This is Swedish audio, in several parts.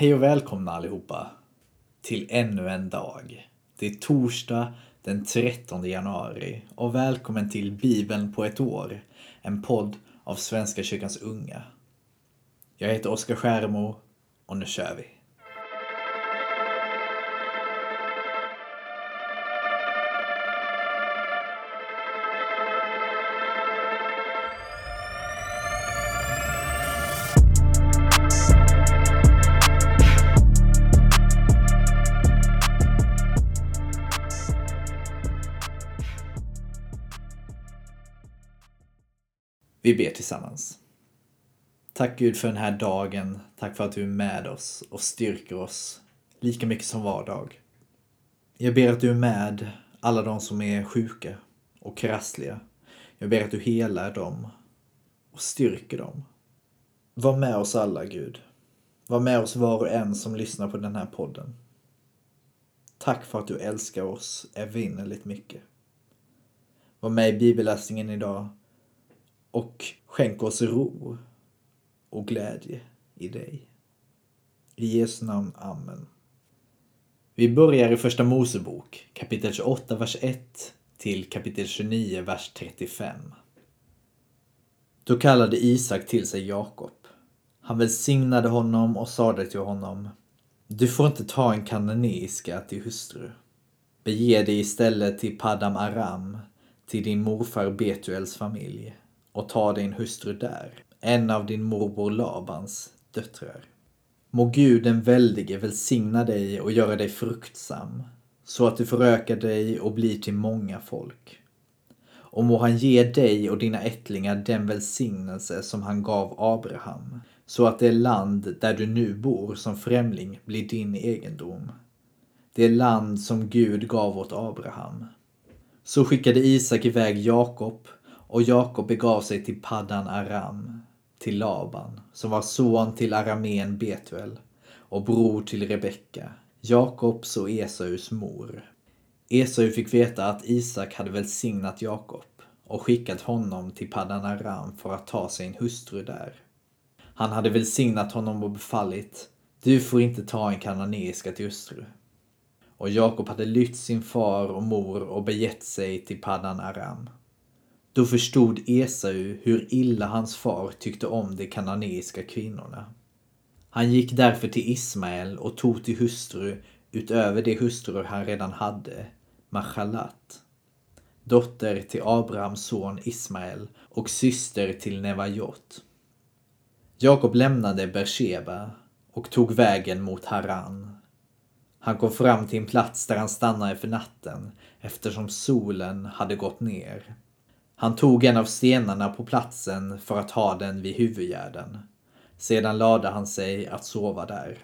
Hej och välkomna allihopa till ännu en dag. Det är torsdag den 13 januari och välkommen till Bibeln på ett år, en podd av Svenska kyrkans unga. Jag heter Oskar Skärmo och nu kör vi. Vi ber tillsammans. Tack Gud för den här dagen. Tack för att du är med oss och styrker oss lika mycket som var dag. Jag ber att du är med alla de som är sjuka och krassliga. Jag ber att du helar dem och styrker dem. Var med oss alla Gud. Var med oss var och en som lyssnar på den här podden. Tack för att du älskar oss evinnerligt mycket. Var med i bibelläsningen idag och skänk oss ro och glädje i dig. I Jesu namn, Amen. Vi börjar i Första Mosebok, kapitel 28, vers 1 till kapitel 29, vers 35. Då kallade Isak till sig Jakob. Han välsignade honom och sade till honom Du får inte ta en kananeiska till hustru. Bege dig istället till Padam Aram, till din morfar Betuels familj och ta din hustru där, en av din morbror Labans döttrar. Må Gud den väldige välsigna dig och göra dig fruktsam, så att du förökar dig och blir till många folk. Och må han ge dig och dina ättlingar den välsignelse som han gav Abraham, så att det land där du nu bor som främling blir din egendom. Det land som Gud gav åt Abraham. Så skickade Isak iväg Jakob och Jakob begav sig till Paddan Aram, till Laban, som var son till aramén Betuel och bror till Rebecka, Jakobs och Esaus mor. Esau fick veta att Isak hade välsignat Jakob och skickat honom till Paddan Aram för att ta sig en hustru där. Han hade välsignat honom och befallit du får inte ta en kananeiska till hustru. Och Jakob hade lytt sin far och mor och begett sig till Paddan Aram. Då förstod Esau hur illa hans far tyckte om de kananeiska kvinnorna. Han gick därför till Ismael och tog till hustru utöver de hustrur han redan hade, Machalat, dotter till Abrahams son Ismael och syster till Nevajot. Jakob lämnade Bersheba och tog vägen mot Haran. Han kom fram till en plats där han stannade för natten eftersom solen hade gått ner. Han tog en av stenarna på platsen för att ha den vid huvudgärden. Sedan lade han sig att sova där.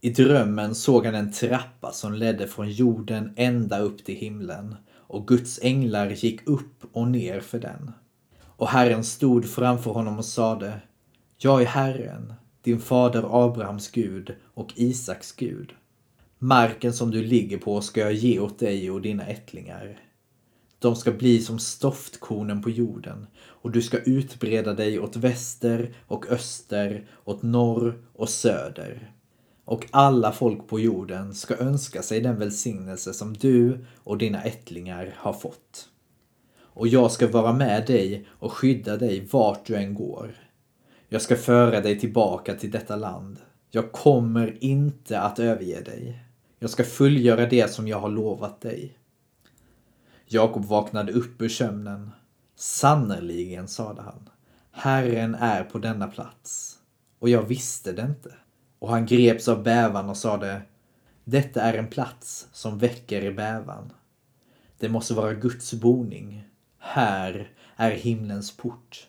I drömmen såg han en trappa som ledde från jorden ända upp till himlen och Guds änglar gick upp och ner för den. Och Herren stod framför honom och sade Jag är Herren, din fader Abrahams Gud och Isaks Gud. Marken som du ligger på ska jag ge åt dig och dina ättlingar. De ska bli som stoftkornen på jorden och du ska utbreda dig åt väster och öster, åt norr och söder. Och alla folk på jorden ska önska sig den välsignelse som du och dina ättlingar har fått. Och jag ska vara med dig och skydda dig vart du än går. Jag ska föra dig tillbaka till detta land. Jag kommer inte att överge dig. Jag ska fullgöra det som jag har lovat dig. Jakob vaknade upp ur sömnen. Sannerligen, sade han. Herren är på denna plats. Och jag visste det inte. Och han greps av bävan och sade Detta är en plats som väcker i bävan. Det måste vara Guds boning. Här är himlens port.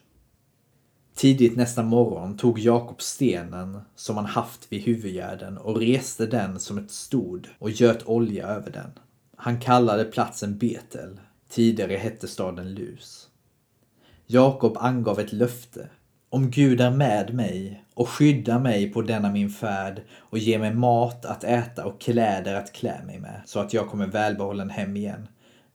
Tidigt nästa morgon tog Jakob stenen som han haft vid huvudgärden och reste den som ett stod och göt olja över den. Han kallade platsen Betel. Tidigare hette staden Lus. Jakob angav ett löfte. Om Gud är med mig och skyddar mig på denna min färd och ger mig mat att äta och kläder att klä mig med så att jag kommer välbehållen hem igen.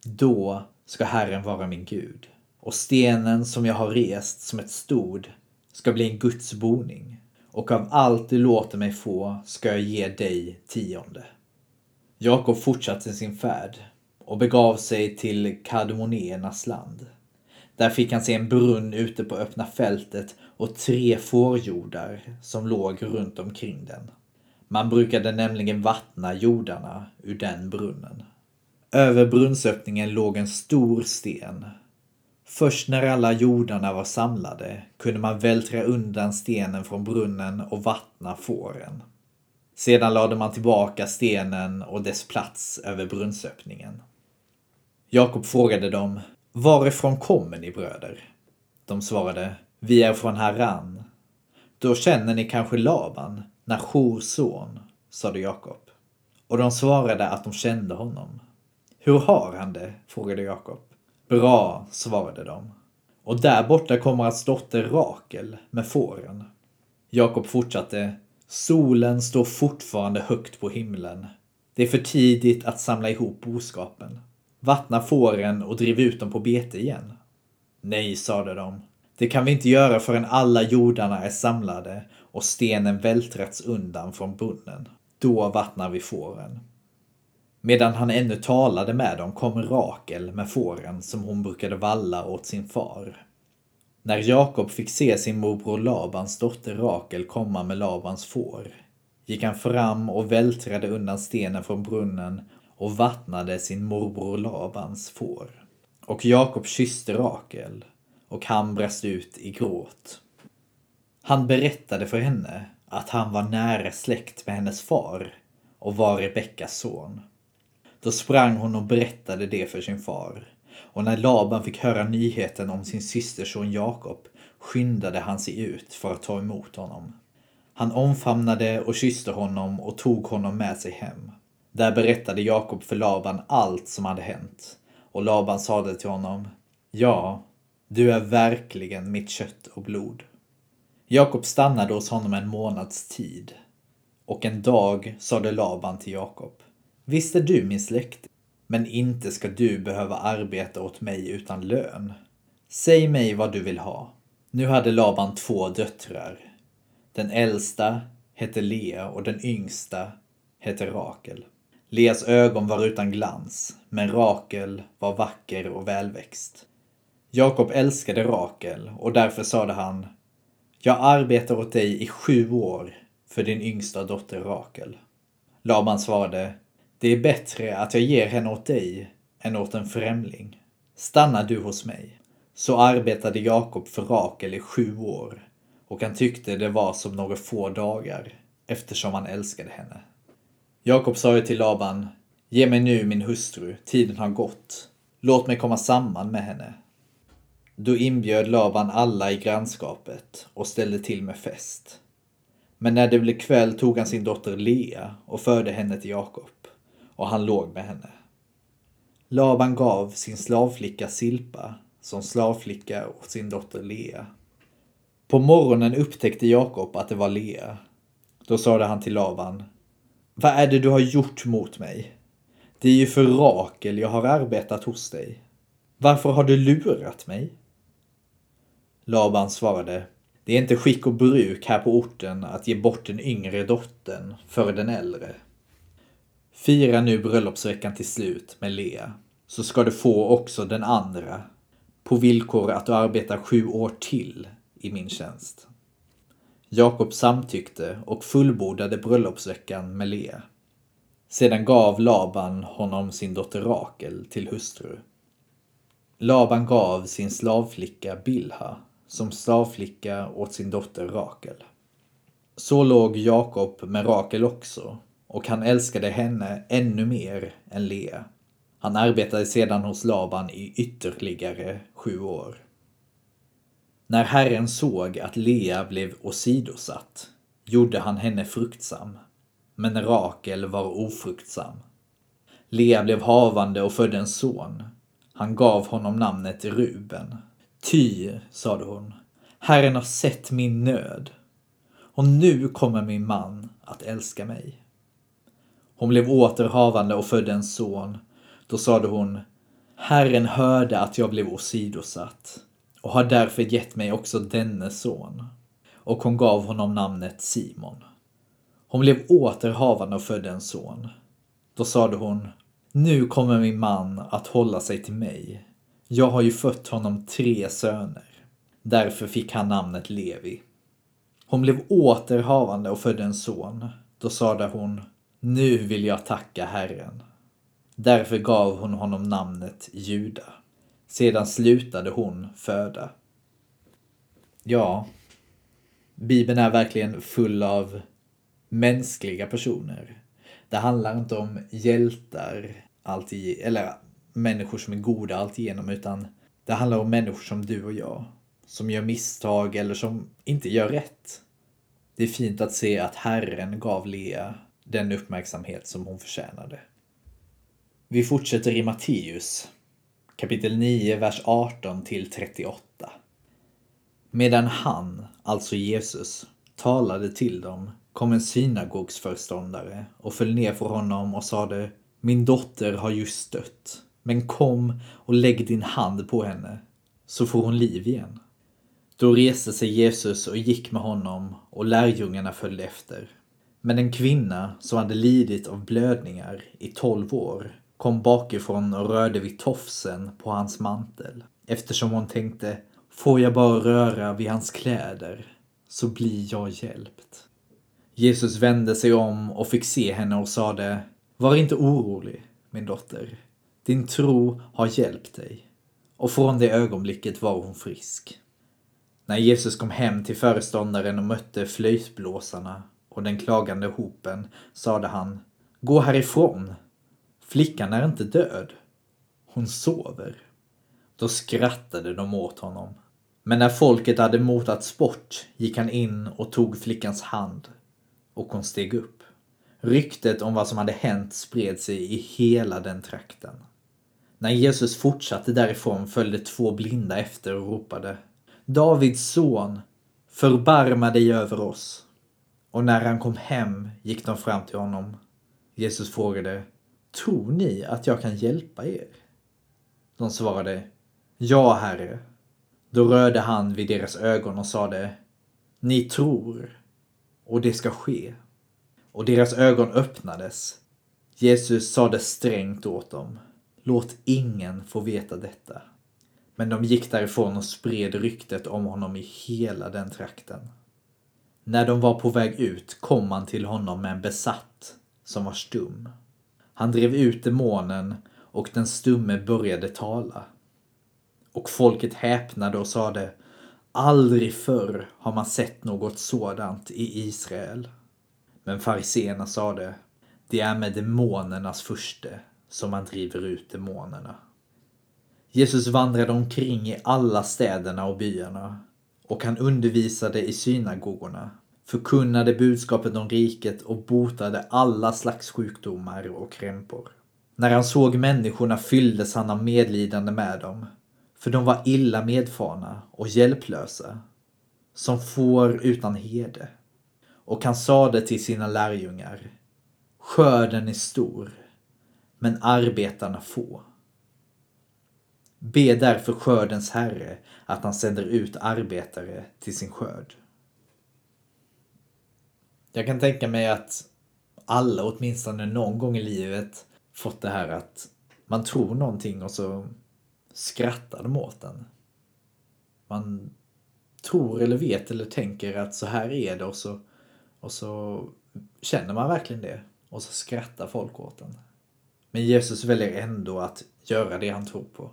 Då ska Herren vara min Gud. Och stenen som jag har rest som ett stod ska bli en Guds boning och av allt du låter mig få ska jag ge dig tionde. Jakob fortsatte sin färd och begav sig till kardemonéernas land. Där fick han se en brunn ute på öppna fältet och tre fårjordar som låg runt omkring den. Man brukade nämligen vattna jordarna ur den brunnen. Över brunnsöppningen låg en stor sten. Först när alla jordarna var samlade kunde man vältra undan stenen från brunnen och vattna fåren. Sedan lade man tillbaka stenen och dess plats över brunnsöppningen. Jakob frågade dem, varifrån kommer ni bröder? De svarade, vi är från Haran. Då känner ni kanske Laban, Nachors son, sade Jakob. Och de svarade att de kände honom. Hur har han det? frågade Jakob. Bra, svarade de. Och där borta kommer hans dotter Rakel med fåren. Jakob fortsatte. Solen står fortfarande högt på himlen. Det är för tidigt att samla ihop boskapen. Vattna fåren och driv ut dem på bete igen. Nej, sade de. Det kan vi inte göra förrän alla jordarna är samlade och stenen vältrats undan från brunnen. Då vattnar vi fåren. Medan han ännu talade med dem kom Rakel med fåren som hon brukade valla åt sin far. När Jakob fick se sin morbror Labans dotter Rakel komma med Labans får gick han fram och vältrade undan stenen från brunnen och vattnade sin morbror Labans får. Och Jakob kysste Rakel och han brast ut i gråt. Han berättade för henne att han var nära släkt med hennes far och var Rebeckas son. Då sprang hon och berättade det för sin far. Och när Laban fick höra nyheten om sin systerson Jakob skyndade han sig ut för att ta emot honom. Han omfamnade och kysste honom och tog honom med sig hem. Där berättade Jakob för Laban allt som hade hänt. Och Laban sade till honom, Ja, du är verkligen mitt kött och blod. Jakob stannade hos honom en månads tid. Och en dag sade Laban till Jakob, Visst är du min släkt, men inte ska du behöva arbeta åt mig utan lön. Säg mig vad du vill ha. Nu hade Laban två döttrar. Den äldsta hette Lea och den yngsta hette Rakel. Leas ögon var utan glans, men Rakel var vacker och välväxt. Jakob älskade Rakel och därför sade han Jag arbetar åt dig i sju år för din yngsta dotter Rakel. Laban svarade det är bättre att jag ger henne åt dig än åt en främling. Stanna du hos mig. Så arbetade Jakob för Rakel i sju år och han tyckte det var som några få dagar eftersom han älskade henne. Jakob sa ju till Laban Ge mig nu min hustru, tiden har gått. Låt mig komma samman med henne. Då inbjöd Laban alla i grannskapet och ställde till med fest. Men när det blev kväll tog han sin dotter Lea och förde henne till Jakob och han låg med henne. Laban gav sin slavflicka Silpa som slavflicka åt sin dotter Lea. På morgonen upptäckte Jakob att det var Lea. Då sade han till Laban Vad är det du har gjort mot mig? Det är ju för Rakel jag har arbetat hos dig. Varför har du lurat mig? Laban svarade Det är inte skick och bruk här på orten att ge bort den yngre dottern för den äldre. Fira nu bröllopsveckan till slut med Lea, så ska du få också den andra, på villkor att du arbetar sju år till i min tjänst. Jakob samtyckte och fullbordade bröllopsveckan med Lea. Sedan gav Laban honom sin dotter Rakel till hustru. Laban gav sin slavflicka Bilha som slavflicka åt sin dotter Rakel. Så låg Jakob med Rakel också och han älskade henne ännu mer än Lea. Han arbetade sedan hos Laban i ytterligare sju år. När Herren såg att Lea blev åsidosatt gjorde han henne fruktsam, men Rakel var ofruktsam. Lea blev havande och födde en son. Han gav honom namnet Ruben. Ty, sade hon, Herren har sett min nöd och nu kommer min man att älska mig. Hon blev åter havande och födde en son. Då sade hon, Herren hörde att jag blev åsidosatt och har därför gett mig också denne son. och hon gav honom namnet Simon. Hon blev åter havande och födde en son. Då sade hon, nu kommer min man att hålla sig till mig. Jag har ju fött honom tre söner. Därför fick han namnet Levi. Hon blev åter havande och födde en son. Då sade hon, nu vill jag tacka Herren. Därför gav hon honom namnet Juda. Sedan slutade hon föda. Ja, Bibeln är verkligen full av mänskliga personer. Det handlar inte om hjältar, alltid, eller människor som är goda alltigenom, utan det handlar om människor som du och jag. Som gör misstag eller som inte gör rätt. Det är fint att se att Herren gav Lea den uppmärksamhet som hon förtjänade. Vi fortsätter i Matteus, kapitel 9, vers 18 till 38. Medan han, alltså Jesus, talade till dem kom en synagogsföreståndare och föll ner för honom och sade Min dotter har just dött, men kom och lägg din hand på henne, så får hon liv igen. Då reste sig Jesus och gick med honom och lärjungarna följde efter. Men en kvinna som hade lidit av blödningar i tolv år kom bakifrån och rörde vid tofsen på hans mantel eftersom hon tänkte Får jag bara röra vid hans kläder så blir jag hjälpt. Jesus vände sig om och fick se henne och sade Var inte orolig, min dotter. Din tro har hjälpt dig. Och från det ögonblicket var hon frisk. När Jesus kom hem till föreståndaren och mötte flöjtblåsarna och den klagande hopen sade han Gå härifrån. Flickan är inte död. Hon sover. Då skrattade de åt honom. Men när folket hade motats bort gick han in och tog flickans hand och hon steg upp. Ryktet om vad som hade hänt spred sig i hela den trakten. När Jesus fortsatte därifrån följde två blinda efter och ropade Davids son, förbarma dig över oss. Och när han kom hem gick de fram till honom. Jesus frågade Tror ni att jag kan hjälpa er? De svarade Ja, Herre. Då rörde han vid deras ögon och sade Ni tror och det ska ske. Och deras ögon öppnades. Jesus sade strängt åt dem Låt ingen få veta detta. Men de gick därifrån och spred ryktet om honom i hela den trakten. När de var på väg ut kom man till honom med en besatt som var stum. Han drev ut demonen och den stumme började tala. Och folket häpnade och sade Aldrig förr har man sett något sådant i Israel. Men fariseerna sade Det är med demonernas furste som man driver ut demonerna. Jesus vandrade omkring i alla städerna och byarna och han undervisade i synagogorna, förkunnade budskapet om riket och botade alla slags sjukdomar och krämpor. När han såg människorna fylldes han av medlidande med dem, för de var illa medfarna och hjälplösa, som får utan hede. Och han sade till sina lärjungar, skörden är stor, men arbetarna få. Be därför skördens herre att han sänder ut arbetare till sin skörd. Jag kan tänka mig att alla åtminstone någon gång i livet fått det här att man tror någonting och så skrattar de åt den. Man tror eller vet eller tänker att så här är det och så, och så känner man verkligen det och så skrattar folk åt den. Men Jesus väljer ändå att göra det han tror på.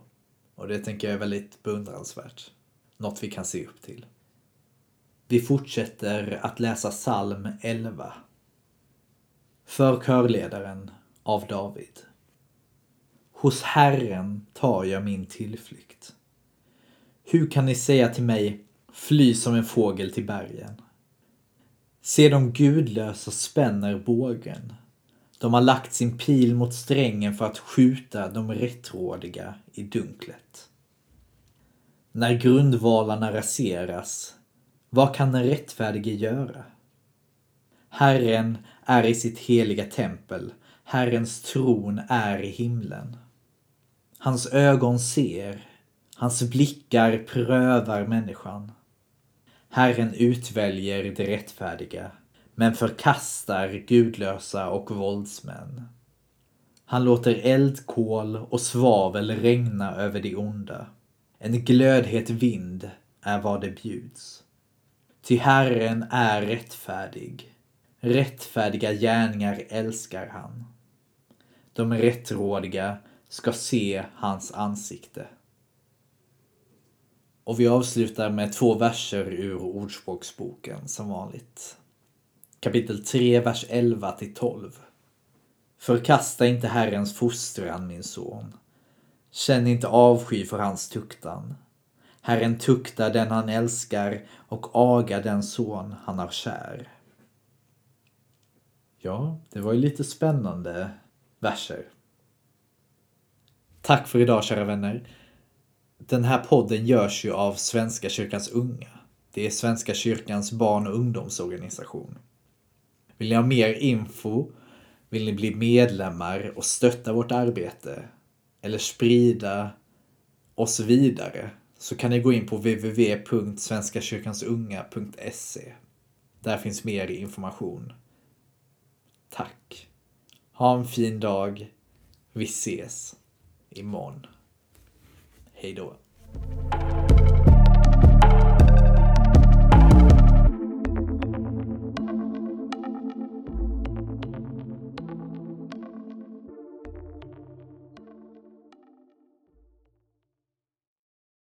Och det tänker jag är väldigt beundransvärt. Något vi kan se upp till. Vi fortsätter att läsa psalm 11. För körledaren av David. Hos Herren tar jag min tillflykt. Hur kan ni säga till mig, fly som en fågel till bergen? Se de gudlösa spänner bågen. De har lagt sin pil mot strängen för att skjuta de rättrådiga i dunklet. När grundvalarna raseras, vad kan den rättfärdige göra? Herren är i sitt heliga tempel, Herrens tron är i himlen. Hans ögon ser, hans blickar prövar människan. Herren utväljer det rättfärdiga, men förkastar gudlösa och våldsmän. Han låter eldkol och svavel regna över de onda. En glödhet vind är vad det bjuds. Ty Herren är rättfärdig. Rättfärdiga gärningar älskar han. De rättrådiga ska se hans ansikte. Och vi avslutar med två verser ur Ordspråksboken som vanligt. Kapitel 3, vers 11 till 12. Förkasta inte Herrens fostran, min son. Känn inte avsky för hans tuktan. Herren tuktar den han älskar och agar den son han har kär. Ja, det var ju lite spännande verser. Tack för idag kära vänner. Den här podden görs ju av Svenska kyrkans unga. Det är Svenska kyrkans barn och ungdomsorganisation. Vill ni ha mer info? Vill ni bli medlemmar och stötta vårt arbete? Eller sprida oss vidare? Så kan ni gå in på www.svenskakyrkansunga.se. Där finns mer information. Tack. Ha en fin dag. Vi ses imorgon. Hej då.